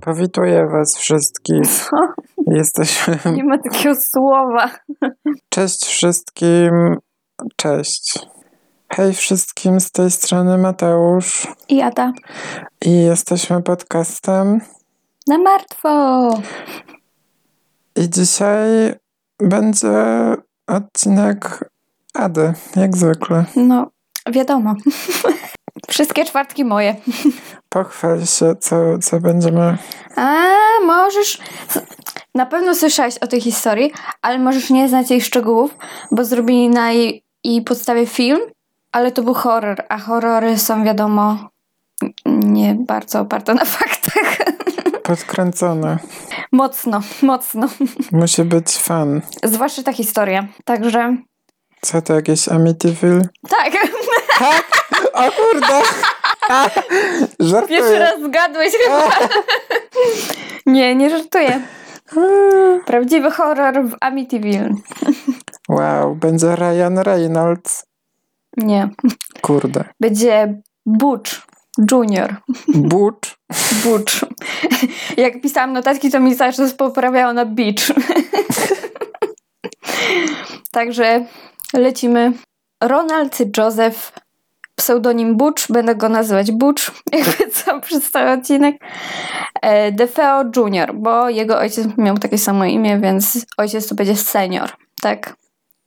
Powituję Was wszystkich. Co? Jesteśmy. Nie ma takiego słowa. Cześć wszystkim. Cześć. Hej wszystkim, z tej strony Mateusz. I Ada. I jesteśmy podcastem. Na martwo. I dzisiaj będzie odcinek Ady, jak zwykle. No, wiadomo. Wszystkie czwartki moje. Pochwal się, co, co będziemy. A, możesz... Na pewno słyszałeś o tej historii, ale możesz nie znać jej szczegółów, bo zrobili na jej, jej podstawie film, ale to był horror, a horrory są, wiadomo, nie bardzo oparte na faktach. Podkręcone. Mocno, mocno. Musi być fan. Zwłaszcza ta historia. Także Co to jakieś Amityville? tak, Tak! O kurde! A, Żartuję. pierwszy raz zgadłeś chyba. Nie, nie żartuję. Prawdziwy horror w Amityville. Wow, będzie Ryan Reynolds. Nie. Kurde. Będzie Butch Junior. Butch. Butch. Jak pisałam notatki, to mi cały czas poprawiało na beach. Także lecimy. Ronald Joseph, pseudonim Butch, będę go nazywać Butch, jakby co przez cały odcinek. E, DeFeo Junior, bo jego ojciec miał takie samo imię, więc ojciec to będzie senior, tak?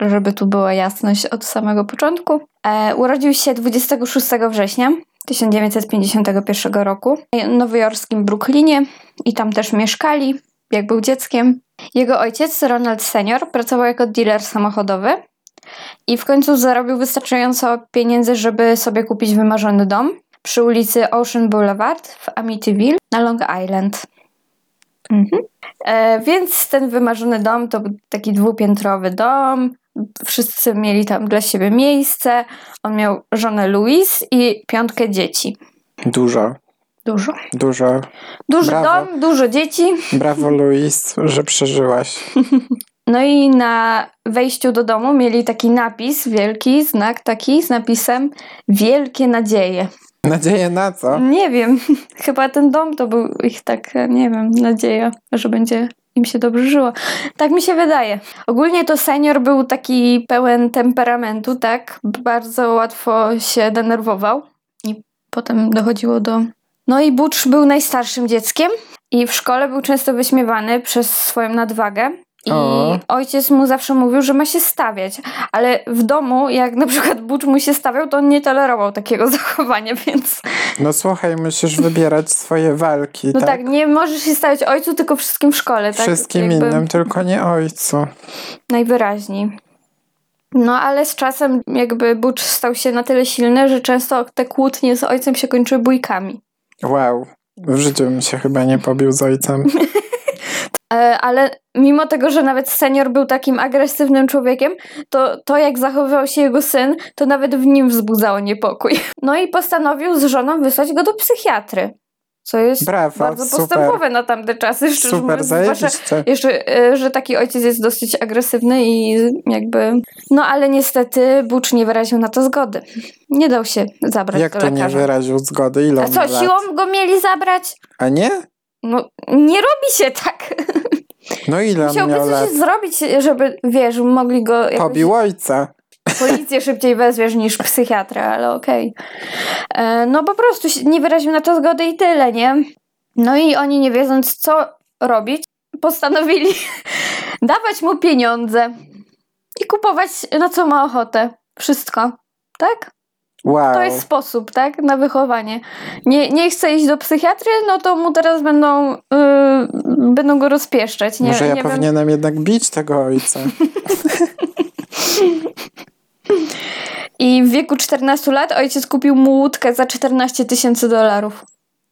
Żeby tu była jasność od samego początku. E, urodził się 26 września 1951 roku w nowojorskim Brooklynie i tam też mieszkali, jak był dzieckiem. Jego ojciec, Ronald Senior, pracował jako dealer samochodowy i w końcu zarobił wystarczająco pieniędzy, żeby sobie kupić wymarzony dom przy ulicy Ocean Boulevard w Amityville na Long Island. Mhm. E, więc ten wymarzony dom to był taki dwupiętrowy dom. Wszyscy mieli tam dla siebie miejsce. On miał żonę Louise i piątkę dzieci. Dużo, Dużo. dużo. Duży Brawo. dom, dużo dzieci. Brawo, Luis, że przeżyłaś. No i na wejściu do domu mieli taki napis, wielki znak taki z napisem Wielkie nadzieje. Nadzieję na co? Nie wiem, chyba ten dom to był ich tak, nie wiem, nadzieja, że będzie im się dobrze żyło. Tak mi się wydaje. Ogólnie to senior był taki pełen temperamentu, tak? Bardzo łatwo się denerwował i potem dochodziło do... No i Butch był najstarszym dzieckiem i w szkole był często wyśmiewany przez swoją nadwagę. I O. ojciec mu zawsze mówił, że ma się stawiać, ale w domu, jak na przykład Butch mu się stawiał, to on nie tolerował takiego zachowania, więc No słuchaj, musisz wybierać swoje walki, no tak? tak, nie możesz się stawiać ojcu, tylko wszystkim w szkole, tak? Wszystkim Jakby innym, tylko nie ojcu. Najwyraźniej. No ale z czasem jakby Butch stał się na tyle silny, że często te kłótnie z ojcem się kończyły bójkami. Wow. W życiu bym się chyba nie pobił z ojcem. E, ale mimo tego, że nawet senior był takim agresywnym człowiekiem, to to jak zachowywał się jego syn, to nawet w nim wzbudzało niepokój. No i postanowił z żoną wysłać go do psychiatry. Co jest Brawo, bardzo super. postępowe na tamte czasy, szczerze Super. Zwłaszcza jeszcze, e, że taki ojciec jest dosyć agresywny i jakby... No ale niestety Butch nie wyraził na to zgody. Nie dał się zabrać Jak to nie lekarza. wyraził zgody? Ile A co, lat? siłą go mieli zabrać? A nie? No, nie robi się tak. No ile Musiałby miał coś lat? zrobić, żeby, wiesz, mogli go jakoś... Pobił ojca. Policję szybciej wezwiesz niż psychiatrę, ale okej. E, No po prostu nie wyraził na to zgody i tyle, nie? No i oni nie wiedząc co robić, postanowili dawać mu pieniądze i kupować na co ma ochotę. Wszystko. Tak? Wow. To jest sposób, tak? Na wychowanie. Nie, nie chce iść do psychiatry, no to mu teraz będą, yy, będą go rozpieszczać. Nie, Może ja nie wiem. powinienem jednak bić tego ojca. I w wieku 14 lat ojciec kupił mu łódkę za 14 tysięcy dolarów.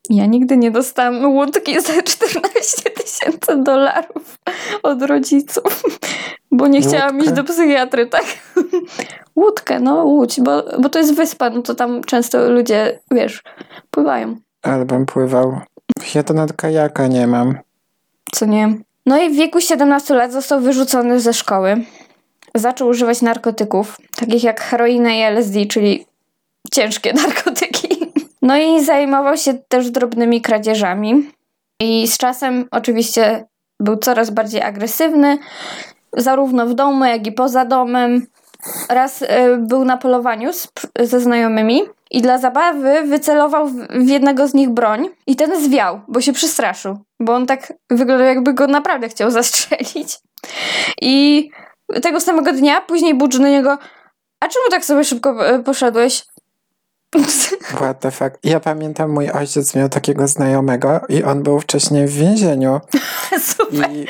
Ja nigdy nie dostałam łódki za 14 tysięcy dolarów od rodziców, bo nie chciałam Łódkę? iść do psychiatry, tak? Łódkę, no łódź, bo, bo to jest wyspa, no to tam często ludzie, wiesz, pływają, Ale bym pływał. Ja to nawet kajaka nie mam. co nie. No i w wieku 17 lat został wyrzucony ze szkoły. Zaczął używać narkotyków, takich jak heroina i LSD, czyli ciężkie narkotyki. No i zajmował się też drobnymi kradzieżami. I z czasem oczywiście był coraz bardziej agresywny, zarówno w domu, jak i poza domem. Raz y, był na polowaniu z, ze znajomymi i dla zabawy wycelował w, w jednego z nich broń i ten zwiał, bo się przestraszył, bo on tak wyglądał jakby go naprawdę chciał zastrzelić. I tego samego dnia później Butch do niego a czemu tak sobie szybko e, poszedłeś? What the fuck? Ja pamiętam, mój ojciec miał takiego znajomego i on był wcześniej w więzieniu. Super. I,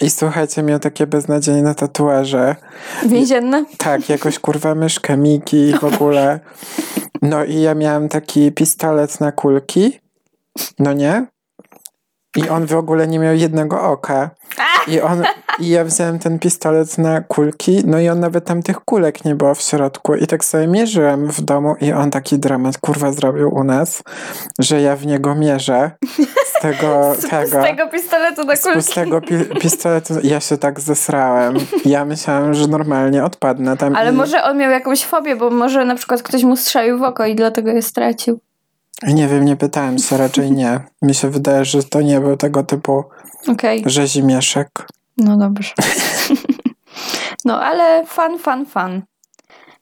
I słuchajcie, miał takie beznadziejne tatuaże. Więzienne? Tak, jakoś kurwa myszkę Miki i w ogóle. No i ja miałam taki pistolet na kulki. No nie? I on w ogóle nie miał jednego oka. I, on, I ja wziąłem ten pistolet na kulki, no i on nawet tam tych kulek nie było w środku. I tak sobie mierzyłem w domu i on taki dramat kurwa zrobił u nas, że ja w niego mierzę z tego, Z, tego, z tego pistoletu na z kulki. pustego pi- pistoletu. Ja się tak zesrałem. Ja myślałam, że normalnie odpadnę tam. Ale i... może on miał jakąś fobię, bo może na przykład ktoś mu strzelił w oko i dlatego je stracił. Nie wiem, nie pytałem się, raczej nie. Mi się wydaje, że to nie był tego typu Okej, rzezimieszek. no dobrze. no ale fan, fan, fan.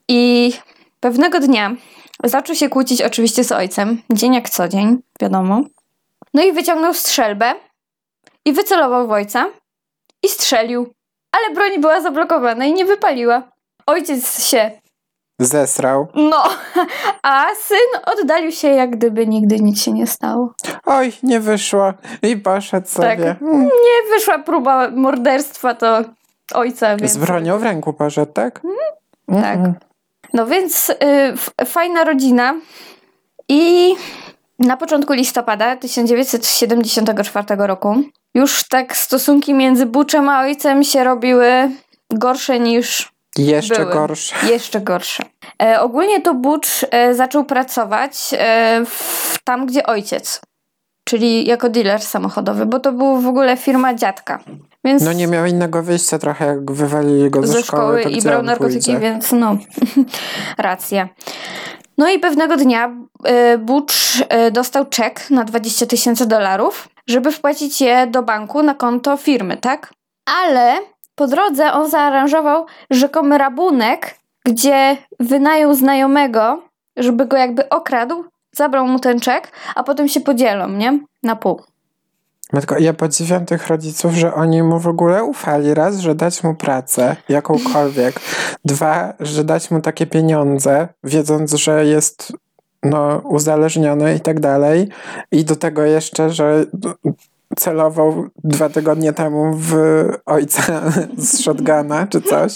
I pewnego dnia zaczął się kłócić oczywiście z ojcem, dzień jak co dzień, wiadomo. No i wyciągnął strzelbę i wycelował w ojca i strzelił. Ale broń była zablokowana i nie wypaliła. Ojciec się Zesrał. No, a syn oddalił się, jak gdyby nigdy nic się nie stało. Oj, nie wyszło. I poszedł Tak. sobie. Mm. Nie wyszła próba morderstwa, to ojca, więc... Z bronią w ręku poszedł, tak? Tak. Mhm. No więc y, fajna rodzina i na początku listopada 1974 roku już tak stosunki między Buczem a ojcem się robiły gorsze niż Jeszcze Były. gorsze. Jeszcze gorsze. E, ogólnie to Butch e, zaczął pracować e, w, tam, gdzie ojciec, czyli jako dealer samochodowy, bo to była w ogóle firma dziadka. Więc No nie miał innego wyjścia trochę, jak wywalili go ze, ze szkoły to i brał narkotyki, pójdzie? więc no, racja. No i pewnego dnia e, Butch e, dostał czek na 20 tysięcy dolarów, żeby wpłacić je do banku na konto firmy, tak? Ale po drodze on zaaranżował rzekomy rabunek, gdzie wynajął znajomego, żeby go jakby okradł, zabrał mu ten czek, a potem się podzielą, nie? Na pół. Matko, ja podziwiam tych rodziców, że oni mu w ogóle ufali. Raz, że dać mu pracę, jakąkolwiek. Dwa, że dać mu takie pieniądze, wiedząc, że jest no, uzależniony i tak dalej. I do tego jeszcze, że celował dwa tygodnie temu w ojca z shotguna czy coś.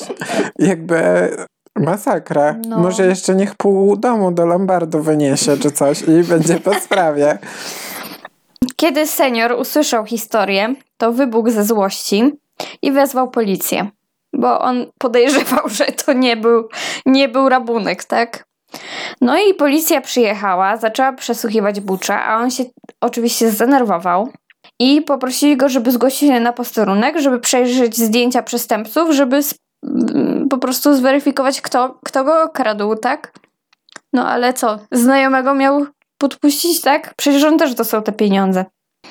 Jakby masakra. No. Może jeszcze niech pół domu do Lombardu wyniesie czy coś i będzie po sprawie. Kiedy senior usłyszał historię, to wybuchł ze złości i wezwał policję, bo on podejrzewał, że to nie był, nie był rabunek, tak? No i policja przyjechała, zaczęła przesłuchiwać Bucza, a on się oczywiście zdenerwował i poprosili go, żeby zgłosił się na posterunek, żeby przejrzeć zdjęcia przestępców, żeby mm, po prostu zweryfikować, kto, kto go okradł, tak? No ale co? Znajomego miał podpuścić, tak? Przecież on też dostał te pieniądze.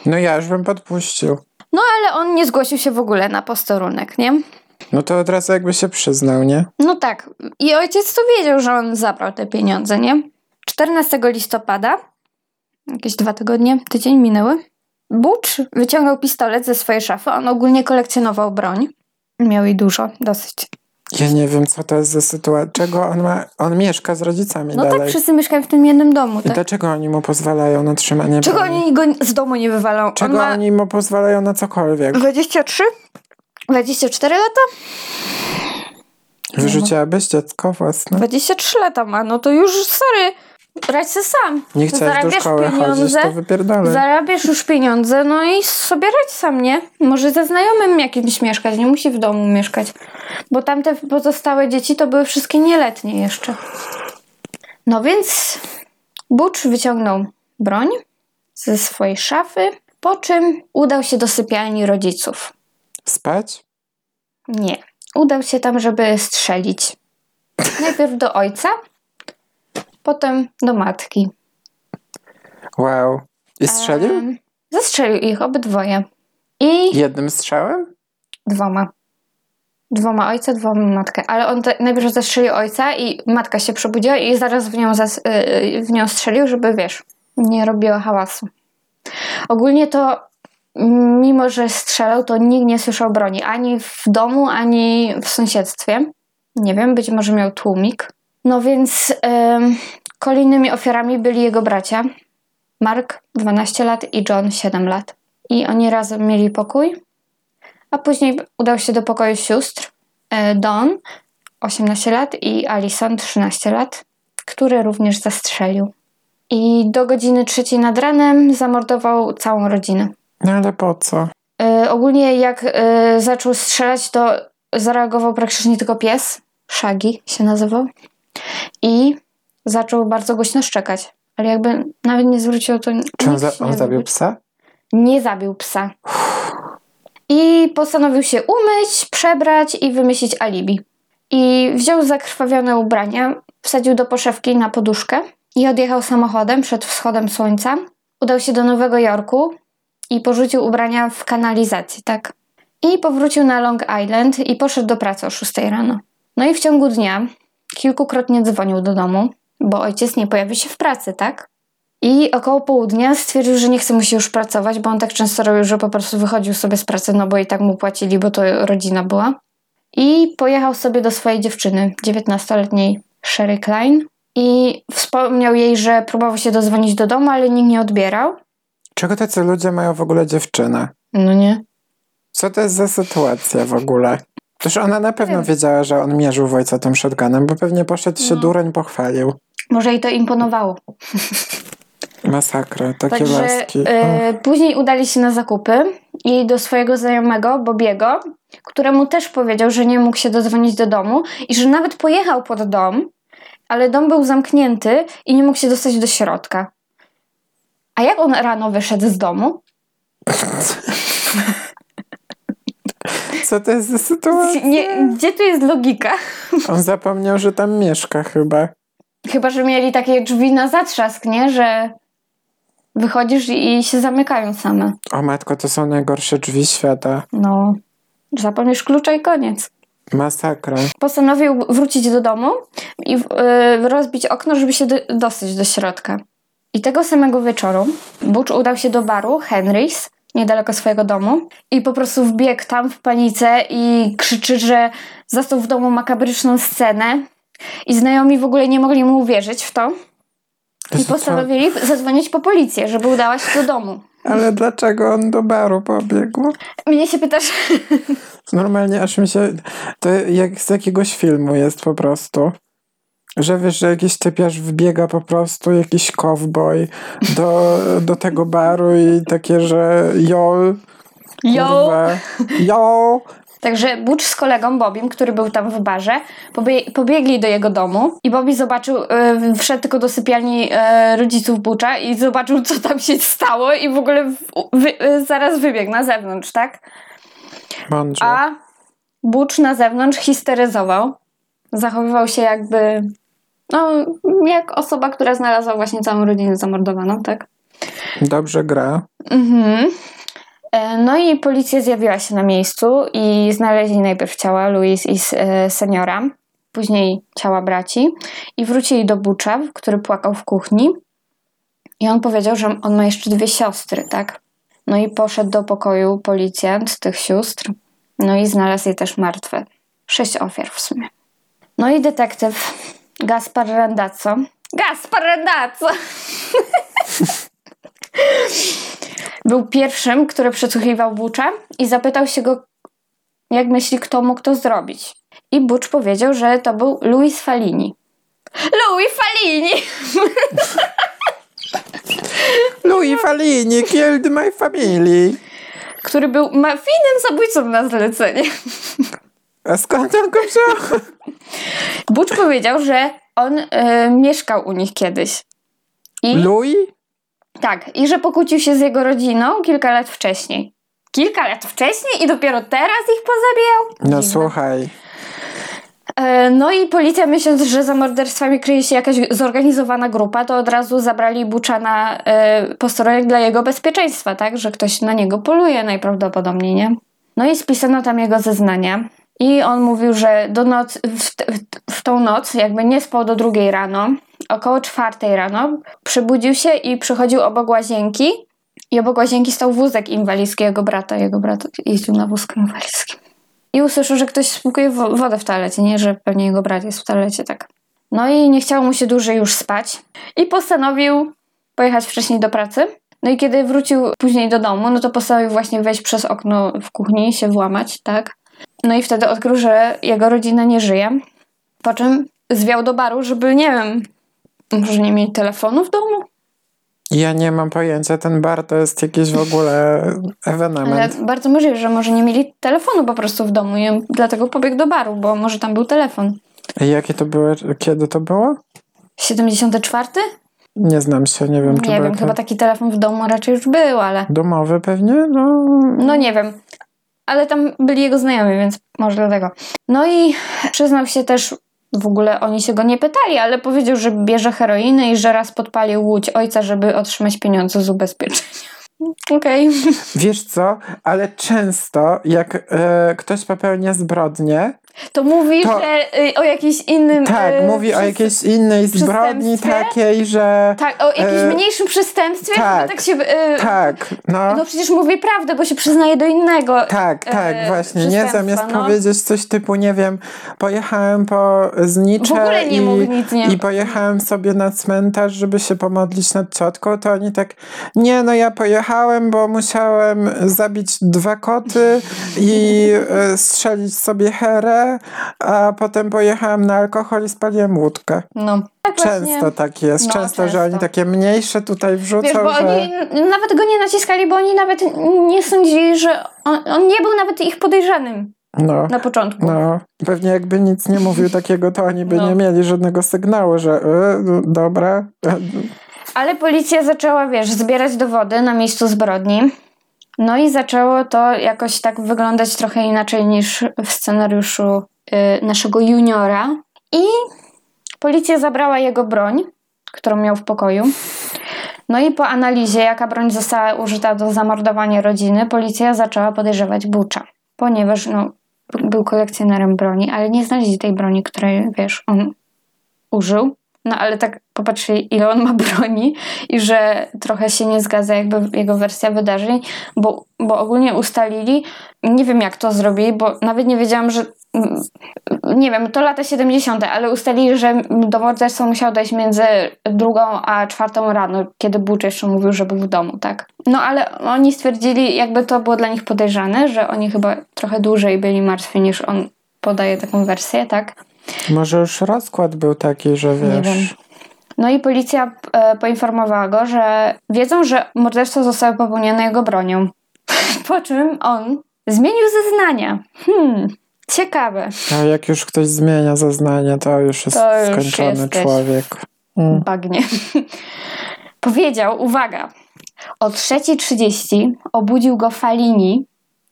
No ja już bym podpuścił. Ale on nie zgłosił się w ogóle na posterunek, nie? No to od razu jakby się przyznał, nie? No tak. I ojciec to wiedział, że on zabrał te pieniądze, nie? 14 listopada, jakieś dwa tygodnie, tydzień minęły, Butch wyciągnął pistolet ze swojej szafy. On ogólnie kolekcjonował broń. Miał jej dużo, dosyć. Ja nie wiem, co to jest za sytuacja. Czego on ma? On mieszka z rodzicami No tak, dalej. wszyscy mieszkają w tym jednym domu, I tak? dlaczego oni mu pozwalają na trzymanie Czego broni? oni go z domu nie wywalą? Czego on ma oni mu pozwalają na cokolwiek? 23? 24 lata? Wyrzuciłabyś dziecko własne? 23 lata ma, no to już, sorry, radź se sam. Nie chciałeś do Zarabiasz szkoły chodzić, pieniądze, to wypierdalaj. Zarabiasz już pieniądze, no i sobie radź sam, nie? Może ze znajomym jakimś mieszkać, nie musi w domu mieszkać. Bo tamte pozostałe dzieci to były wszystkie nieletnie jeszcze. No więc Butch wyciągnął broń ze swojej szafy, po czym udał się do sypialni rodziców. Spać? Nie. Udał się tam, żeby strzelić. Najpierw do ojca, potem do matki. Wow. I strzelił? Em, zastrzelił ich obydwoje. I Jednym strzałem? dwoma. Dwoma ojca, dwoma matkę. Ale on te, najpierw zastrzelił ojca i matka się przebudziła i zaraz w nią, zas, y, w nią strzelił, żeby wiesz, nie robiła hałasu. Ogólnie to mimo, że strzelał, to nikt nie słyszał broni. Ani w domu, ani w sąsiedztwie. Nie wiem, być może miał tłumik. No więc kolejnymi ofiarami byli jego bracia. Mark 12 lat i John 7 lat. I oni razem mieli pokój. A później udał się do pokoju sióstr e, Dawn 18 lat i Alison 13 lat, który również zastrzelił. I do godziny trzeciej nad ranem zamordował całą rodzinę. No ale po co? E, ogólnie jak e, zaczął strzelać, to zareagował praktycznie tylko pies. Shaggy się nazywał. I zaczął bardzo głośno szczekać. Ale jakby nawet nie zwrócił to Czy on, za, on zabił psa? Nie zabił psa. I postanowił się umyć, przebrać i wymyślić alibi. I wziął zakrwawione ubrania, wsadził do poszewki na poduszkę i odjechał samochodem przed wschodem słońca. Udał się do Nowego Jorku i porzucił ubrania w kanalizacji, tak? I powrócił na Long Island i poszedł do pracy o 6 rano. No i w ciągu dnia kilkukrotnie dzwonił do domu, bo ojciec nie pojawi się w pracy, tak? I około południa stwierdził, że nie chce mu się już pracować, bo on tak często robił, że po prostu wychodził sobie z pracy, no bo i tak mu płacili, bo to rodzina była. I pojechał sobie do swojej dziewczyny, 19-letniej Sherry Klein. I wspomniał jej, że próbował się dozwonić do domu, ale nikt nie odbierał. Czego tacy ludzie mają w ogóle dziewczynę? No nie. Co to jest za sytuacja w ogóle? Toż ona na pewno wiem. wiedziała, że on mierzył w ojca tym shotgunem, bo pewnie poszedł się No. dureń pochwalił. Może jej to imponowało. Masakra, takie Także laski. e, później udali się na zakupy i do swojego znajomego, Bobiego, któremu też powiedział, że nie mógł się dodzwonić do domu i że nawet pojechał pod dom, ale dom był zamknięty i nie mógł się dostać do środka. A jak on rano wyszedł z domu? Co to jest za sytuacja? Nie, gdzie tu jest logika? On zapomniał, że tam mieszka chyba. Chyba, że mieli takie drzwi na zatrzask, nie? Że wychodzisz i się zamykają same. O matko, to są najgorsze drzwi świata. No, zapomnisz klucza i koniec. Masakra. postanowił wrócić do domu i y, rozbić okno, żeby się do, dostać do środka. I tego samego wieczoru Butch udał się do baru Henry's, niedaleko swojego domu, i po prostu wbiegł tam w panice i krzyczy, że zastał w domu makabryczną scenę. I znajomi w ogóle nie mogli mu uwierzyć w to. I postanowili zadzwonić po policję, żeby udała się do domu. Ale dlaczego on do baru pobiegł? Mnie się pytasz, Normalnie aż mi się... To jak z jakiegoś filmu jest po prostu. Że wiesz, że jakiś typiarz wbiega po prostu, jakiś cowboy do, do tego baru i takie, że jo, yo, kurwa, jo, Także Butch z kolegą Bobim, który był tam w barze, pobie- pobiegli do jego domu i Bobby zobaczył, e, wszedł tylko do sypialni e, rodziców Butcha i zobaczył, co tam się stało i w ogóle wy, e, zaraz wybiegł na zewnątrz, tak? mądrze. A Butch na zewnątrz histeryzował. Zachowywał się jakby, no, jak osoba, która znalazła właśnie całą rodzinę zamordowaną, tak? Dobrze gra. Mhm. E, No i policja zjawiła się na miejscu i znaleźli najpierw ciała Louis i e, seniora, później ciała braci i wrócili do Bucza, który płakał w kuchni. I on powiedział, że on ma jeszcze dwie siostry, tak? No i poszedł do pokoju policjant tych sióstr, no i znalazł je też martwe. Sześć ofiar w sumie. No i detektyw Gaspar Randazzo. Gaspar Randazzo! Był pierwszym, który przesłuchiwał Butcha i zapytał się go, jak myśli, kto mógł to zrobić. I Butch powiedział, że to był Louis Falini. Louis Falini! Louis Falini killed my family. Który był mafijnym zabójcą na zlecenie. A skąd on go wziął? Butch powiedział, że on e, mieszkał u nich kiedyś. I Louis? tak, i że pokłócił się z jego rodziną kilka lat wcześniej. Kilka lat wcześniej i dopiero teraz ich pozabijał? No Dziwne. słuchaj. E, No i policja myśląc, że za morderstwami kryje się jakaś zorganizowana grupa, to od razu zabrali Bucza na e, posterunek dla jego bezpieczeństwa, tak? Że ktoś na niego poluje najprawdopodobniej, nie? No i spisano tam jego zeznania. I on mówił, że do noc, w, w tą noc jakby nie spał do drugiej rano. Około czwartej rano przebudził się i przychodził obok łazienki. I obok łazienki stał wózek inwalidzki jego brata. Jego brat jeździł na wózku inwalidzkim. I usłyszał, że ktoś spłukuje wo- wodę w toalecie, nie? Że pewnie jego brat jest w toalecie, tak. No i nie chciało mu się dłużej już spać. I postanowił pojechać wcześniej do pracy. No i kiedy wrócił później do domu, no to postanowił właśnie wejść przez okno w kuchni, się włamać, tak. No i wtedy odkrył, że jego rodzina nie żyje. Po czym zwiał do baru, żeby, nie wiem, może nie mieli telefonu w domu? Ja nie mam pojęcia, ten bar to jest jakiś w ogóle Ale ewenement. bardzo możliwe, że może nie mieli telefonu po prostu w domu i dlatego pobiegł do baru, bo może tam był telefon. I Jakie to były, kiedy to było? 74? Nie znam się, nie wiem, czy Nie wiem, te- chyba taki telefon w domu raczej już był, ale Domowy pewnie? No, no nie wiem. Ale tam byli jego znajomi, więc może dlatego. No i przyznał się też, w ogóle oni się go nie pytali, ale powiedział, że bierze heroinę i że raz podpalił łódź ojca, żeby otrzymać pieniądze z ubezpieczenia. Okej. Wiesz co, ale często jak e, ktoś popełnia zbrodnię, To mówi, To- że y, o jakiejś innym... tak, y, mówi o jakiejś innej zbrodni takiej, że Tak, o jakimś e, mniejszym przestępstwie, tak, tak, tak się... y, tak, no, No przecież mówi prawdę, bo się przyznaje do innego. tak, tak, e, właśnie, nie zamiast no. powiedzieć coś typu, nie wiem, pojechałem po znicze W ogóle nie i, nic i pojechałem sobie na cmentarz, żeby się pomodlić nad ciotką, to oni tak, nie, no ja pojechałem, bo musiałem zabić dwa koty i e, strzelić sobie herę, a potem pojechałem na alkohol i spaliłem łódkę. No. Tak Często właśnie. tak jest. No, często, że często. oni takie mniejsze tutaj wrzucą, Wiesz, bo że... oni nawet go nie naciskali, bo oni nawet nie sądzili, że on, on nie był nawet ich podejrzanym No, na początku. no. Pewnie jakby nic nie mówił takiego, to oni by No. nie mieli żadnego sygnału, że no, dobra. Ale policja zaczęła, wiesz, zbierać dowody na miejscu zbrodni. No i zaczęło to jakoś tak wyglądać trochę inaczej niż w scenariuszu y, naszego juniora. I policja zabrała jego broń, którą miał w pokoju. No i po analizie, jaka broń została użyta do zamordowania rodziny, policja zaczęła podejrzewać Bucza. Ponieważ no, był kolekcjonerem broni, ale nie znaleźli tej broni, której, wiesz, on użył. No ale tak popatrzyli, ile on ma broni i że trochę się nie zgadza jakby jego wersja wydarzeń, bo, bo ogólnie ustalili, nie wiem jak to zrobili, bo nawet nie wiedziałam, że mm, nie wiem, to lata 70., ale ustalili, że do morderstwa musiało dojść między drugą a czwartą rano, kiedy Butch jeszcze mówił, że był w domu, tak? No ale oni stwierdzili, jakby to było dla nich podejrzane, że oni chyba trochę dłużej byli martwi niż on podaje taką wersję, tak? Może już rozkład był taki, że wiesz... No i policja e, poinformowała go, że wiedzą, że morderstwo zostało popełnione jego bronią. Po czym on zmienił zeznania. Hmm, ciekawe. A jak już ktoś zmienia zeznanie, to już jest To już skończony jesteś. człowiek. Mm. Bagnie. Powiedział, uwaga, o 3.30 obudził go Falini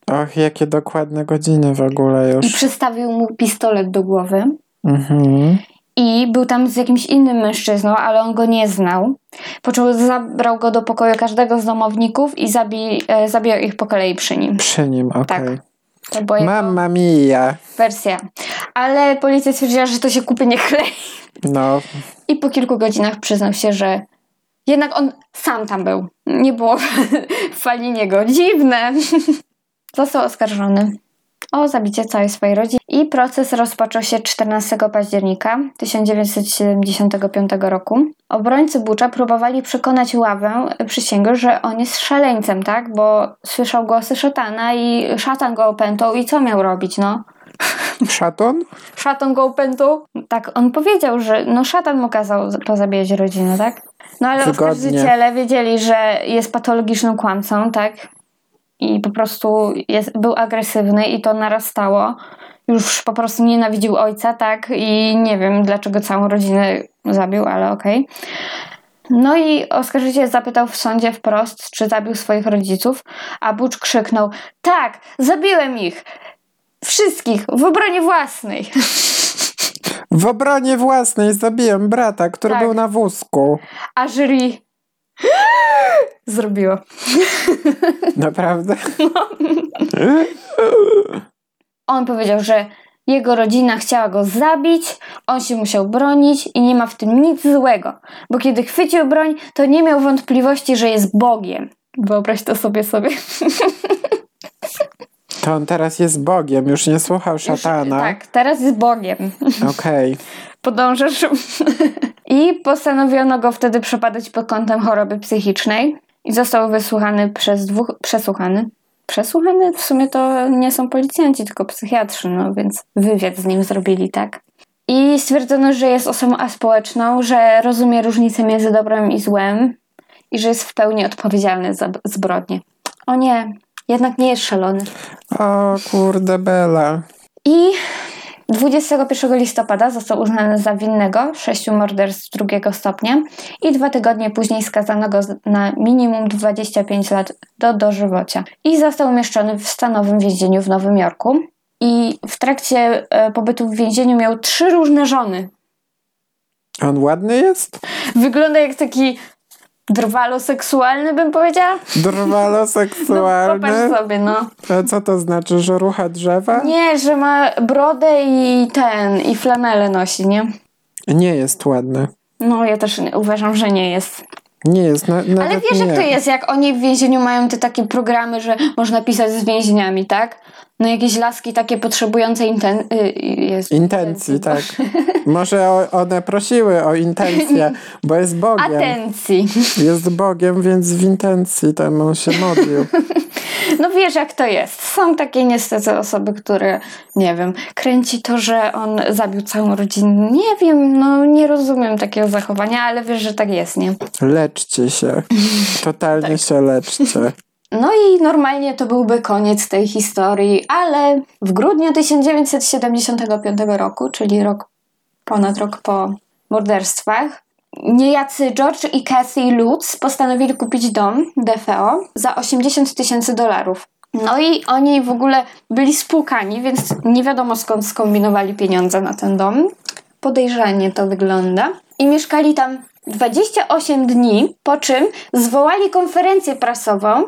Och, jakie dokładne godziny w ogóle i już. przystawił mu pistolet do głowy. Mhm. I był tam z jakimś innym mężczyzną, ale on go nie znał. Po czym zabrał go do pokoju każdego z domowników i zabi, e, zabijał ich po kolei przy nim. Przy nim, okej. Tak. To była jego Mamma mia. wersja. Ale policja stwierdziła, że to się kupy nie klei. No, I po kilku godzinach przyznał się, że jednak on sam tam był. Nie było fali niego. Dziwne. Został oskarżony o zabicie całej swojej rodziny i proces rozpoczął się 14 października 1975 roku. Obrońcy Bucza próbowali przekonać ławę przysięgłych, że on jest szaleńcem, tak? Bo słyszał głosy szatana i szatan go opętał i co miał robić, no? szaton? szatan go opętał. Tak, on powiedział, że no szatan mu kazał pozabijać rodzinę, tak? No ale Wygodnie. oskarżyciele wiedzieli, że jest patologicznym kłamcą, tak? I po prostu jest, był agresywny i to narastało. Już po prostu nienawidził ojca, tak? I nie wiem, dlaczego całą rodzinę zabił, ale okej. No i oskarżyciel zapytał w sądzie wprost, czy zabił swoich rodziców, a Butch krzyknął: Tak, zabiłem ich! Wszystkich, w obronie własnej. W obronie własnej zabiłem brata, który Tak. był na wózku. A jury zrobiło. Naprawdę? On powiedział, że jego rodzina chciała go zabić, on się musiał bronić i nie ma w tym nic złego, bo kiedy chwycił broń, to nie miał wątpliwości, że jest Bogiem. Wyobraź to sobie sobie. To on teraz jest Bogiem, już nie słuchał Już- szatana. tak, teraz jest Bogiem. Okej. Podążasz. I postanowiono go wtedy przepadać pod kątem choroby psychicznej i został wysłuchany przez dwóch... Przesłuchany? Przesłuchany? W sumie to nie są policjanci, tylko psychiatrzy, no więc wywiad z nim zrobili, tak? I stwierdzono, że jest osobą aspołeczną, że rozumie różnicę między dobrem i złem i że jest w pełni odpowiedzialny za zbrodnie. O nie, jednak nie jest szalony. O kurde Bela. I 21 listopada został uznany za winnego sześciu morderstw drugiego stopnia i dwa tygodnie później skazano go na minimum 25 lat do dożywocia. I został umieszczony w stanowym więzieniu w Nowym Jorku. I w trakcie e, pobytu w więzieniu miał trzy różne żony. On ładny jest? Wygląda jak taki drwalo seksualny, bym powiedziała. No, Drwalo-seksualny? popatrz sobie, no. A co to znaczy, że rucha drzewa? Nie, że ma brodę i ten, i flanelę nosi, nie? Nie jest ładny. No, ja też nie- uważam, że nie jest. Nie jest, na, Ale wiesz, nie. jak to jest, jak oni w więzieniu mają te takie programy, że można pisać z więźniami, tak? No jakieś laski takie potrzebujące inten... y, jest, Intencji, tak. Może o, one prosiły o intencję, bo jest Bogiem. Atencji. Jest Bogiem, więc w intencji tam on się modlił. No wiesz, jak to jest. Są takie niestety osoby, które, nie wiem, kręci to, że on zabił całą rodzinę. Nie wiem, no nie rozumiem takiego zachowania, ale wiesz, że tak jest, nie? Leczcie się. Totalnie Tak. się leczcie. No i normalnie to byłby koniec tej historii, ale w grudniu 1975 roku, czyli rok, ponad rok po morderstwach, niejacy George i Kathy Lutz postanowili kupić dom DFO za 80 tysięcy dolarów. No i oni w ogóle byli spłukani, więc nie wiadomo skąd skombinowali pieniądze na ten dom. Podejrzanie to wygląda. I mieszkali tam 28 dni, po czym zwołali konferencję prasową,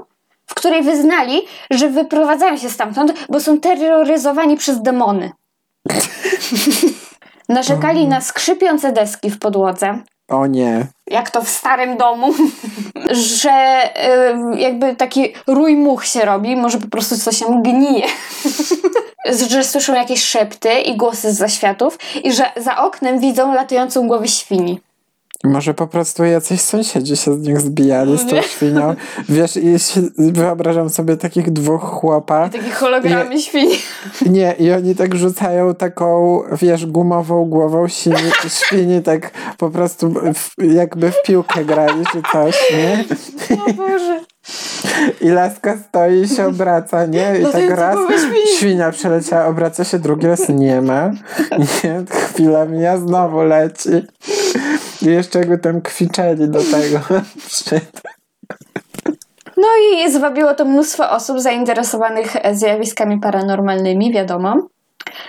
w której wyznali, że wyprowadzają się stamtąd, bo są terroryzowani przez demony. Narzekali na skrzypiące deski w podłodze, O nie. jak to w starym domu, że y, jakby taki rój much się robi, może po prostu coś się gnije. że słyszą jakieś szepty i głosy z zaświatów i że za oknem widzą latającą głowę świni. Może po prostu jacyś sąsiedzi się z nich zbijali z tą Nie. świnią. Wiesz, i się, wyobrażam sobie takich dwóch chłopa. Takie hologramy świni. Nie, i oni tak rzucają taką, wiesz, gumową głową świni, świni tak po prostu w, jakby w piłkę grali czy coś, nie? O Boże. I laska stoi i się obraca, nie? I tak Latająca raz świnia przeleciała, obraca się, drugi raz nie ma. Nie, chwila mija, znowu leci. Jeszcze jakby tam kwiczeli do tego. No i zwabiło to mnóstwo osób zainteresowanych zjawiskami paranormalnymi, wiadomo.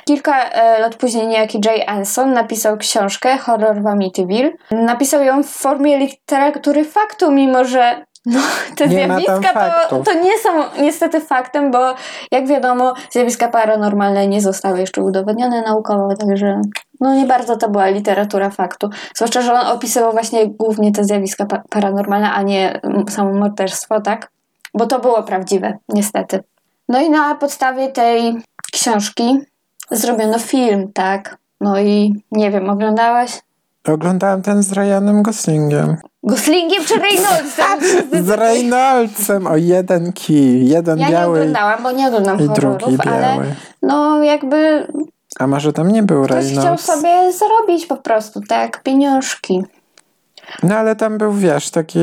Kilka e, lat później niejaki Jay Anson napisał książkę Horror w Amityville. Napisał ją w formie literatury faktu, mimo że no, te Nie zjawiska to, to nie są niestety faktem, bo jak wiadomo, zjawiska paranormalne nie zostały jeszcze udowodnione naukowo, także no nie bardzo to była literatura faktu. Zwłaszcza, że on opisywał właśnie głównie te zjawiska pa- paranormalne, a nie mm, samo morderstwo, tak? Bo to było prawdziwe, niestety. No i na podstawie tej książki zrobiono film, tak? No i nie wiem, oglądałaś? Oglądałam ten z Ryanem Goslingiem. Goslingiem czy Reynoldsem? Z Reynoldsem! O jeden kij. Jeden Ja nie biały oglądałam, bo nie oglądam i horrorów, drugi ale biały. no jakby A może tam nie był ktoś chciał Reynolds? sobie zarobić po prostu, tak? Pieniążki. No ale tam był, wiesz, taki...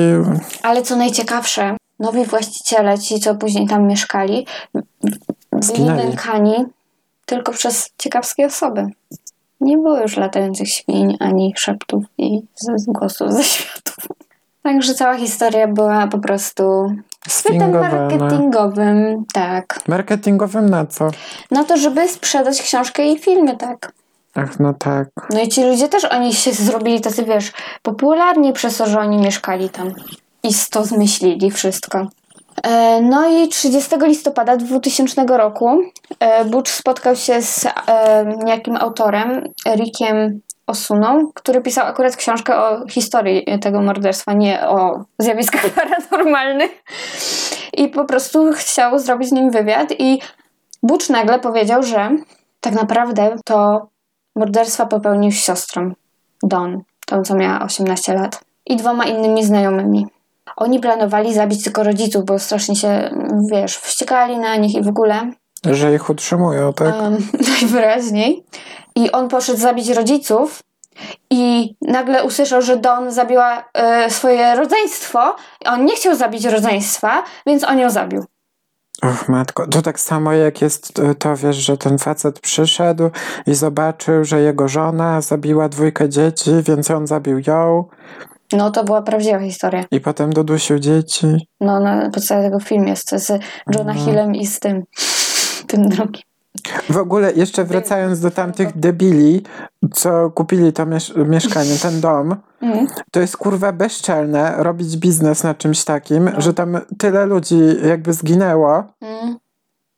Ale co najciekawsze, nowi właściciele, ci co później tam mieszkali, byli nękani tylko przez ciekawskie osoby. Nie było już latających świń, ani szeptów i z, z głosów ze światów. Także cała historia była po prostu chwytem marketingowym, tak. Marketingowym na co? Na to, żeby sprzedać książkę i filmy, tak. Ach, no tak. No i ci ludzie też oni się zrobili tacy, wiesz, popularni przez to, że oni mieszkali tam. I to zmyślili wszystko. E, No i 30 listopada 2000 roku e, Butch spotkał się z e, jakim autorem, Rickiem Osuną, który pisał akurat książkę o historii tego morderstwa, nie o zjawiskach paranormalnych. I po prostu chciał zrobić z nim wywiad i Butch nagle powiedział, że tak naprawdę to morderstwa popełnił z siostrą Dawn, tą co miała 18 lat i dwoma innymi znajomymi. Oni planowali zabić tylko rodziców, bo strasznie się, wiesz, wściekali na nich i w ogóle. Że ich utrzymują, tak? Um, najwyraźniej. I on poszedł zabić rodziców i nagle usłyszał, że Dawn zabiła e, swoje rodzeństwo. On nie chciał zabić rodzeństwa, więc on ją zabił. Och, matko, to tak samo jak jest e, to, wiesz, że ten facet przyszedł i zobaczył, że jego żona zabiła dwójkę dzieci, więc on zabił ją No to była prawdziwa historia. i potem dodusił dzieci. No na podstawie tego film jest z Johna Mhm. Hillem i z tym, tym drugim. W ogóle jeszcze wracając do tamtych debili, co kupili to miesz- mieszkanie, ten dom, Mm. to jest kurwa bezczelne robić biznes na czymś takim, No. że tam tyle ludzi jakby zginęło Mm.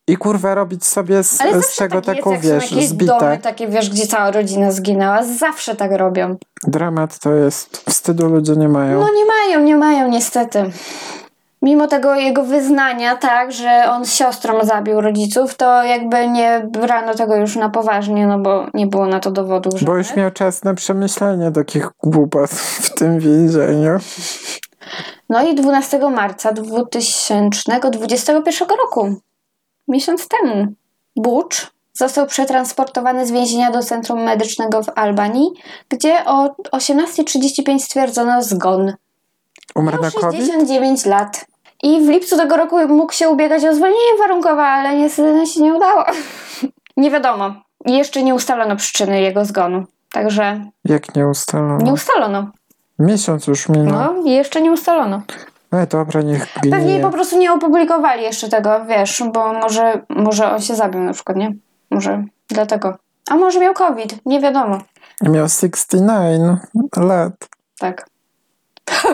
I kurwa robić sobie z, Ale z tego tak taką, jest, jak wiesz, są jakieś zbite. domy takie, wiesz, gdzie cała rodzina zginęła. Zawsze tak robią. Dramat to jest, wstydu ludzie nie mają. No nie mają, nie mają niestety. Mimo tego jego wyznania, tak, że on z siostrą zabił rodziców, to jakby nie brano tego już na poważnie, no bo nie było na to dowodów. Bo żadnych. już miał czas na przemyślenie takich głupot w tym więzieniu. No i 12 marca 2021 roku, miesiąc temu, Butch został przetransportowany z więzienia do centrum medycznego w Albanii, gdzie o 18.35 stwierdzono zgon. Umarł na COVID? 69 lat. I w lipcu tego roku mógł się ubiegać o zwolnienie warunkowe, ale niestety się nie udało. nie wiadomo. Jeszcze nie ustalono przyczyny jego zgonu. Także Jak nie ustalono? nie ustalono. Miesiąc już minął. No, jeszcze nie ustalono. No dobra, niech Pewnie gnije. po prostu nie opublikowali jeszcze tego, wiesz, bo może, może on się zabił na przykład, nie? Może dlatego. A może miał COVID, nie wiadomo. Miał 69 lat. Tak.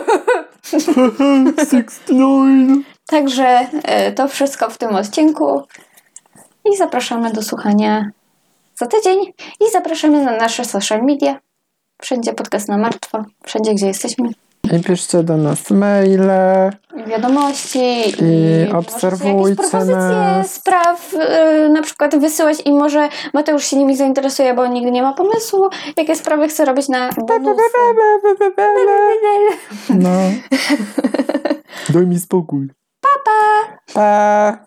69. Także e, to wszystko w tym odcinku. I zapraszamy do słuchania za tydzień. I zapraszamy na nasze social media. Wszędzie podcast na martwo. Wszędzie, gdzie jesteśmy. I piszcie do nas maile. I wiadomości. I możecie obserwujcie nas. spraw y, na przykład wysyłać i może Mateusz się nimi zainteresuje, bo on nigdy nie ma pomysłu, jakie sprawy chce robić na bonusy. No. Daj mi spokój. Pa, pa. Pa.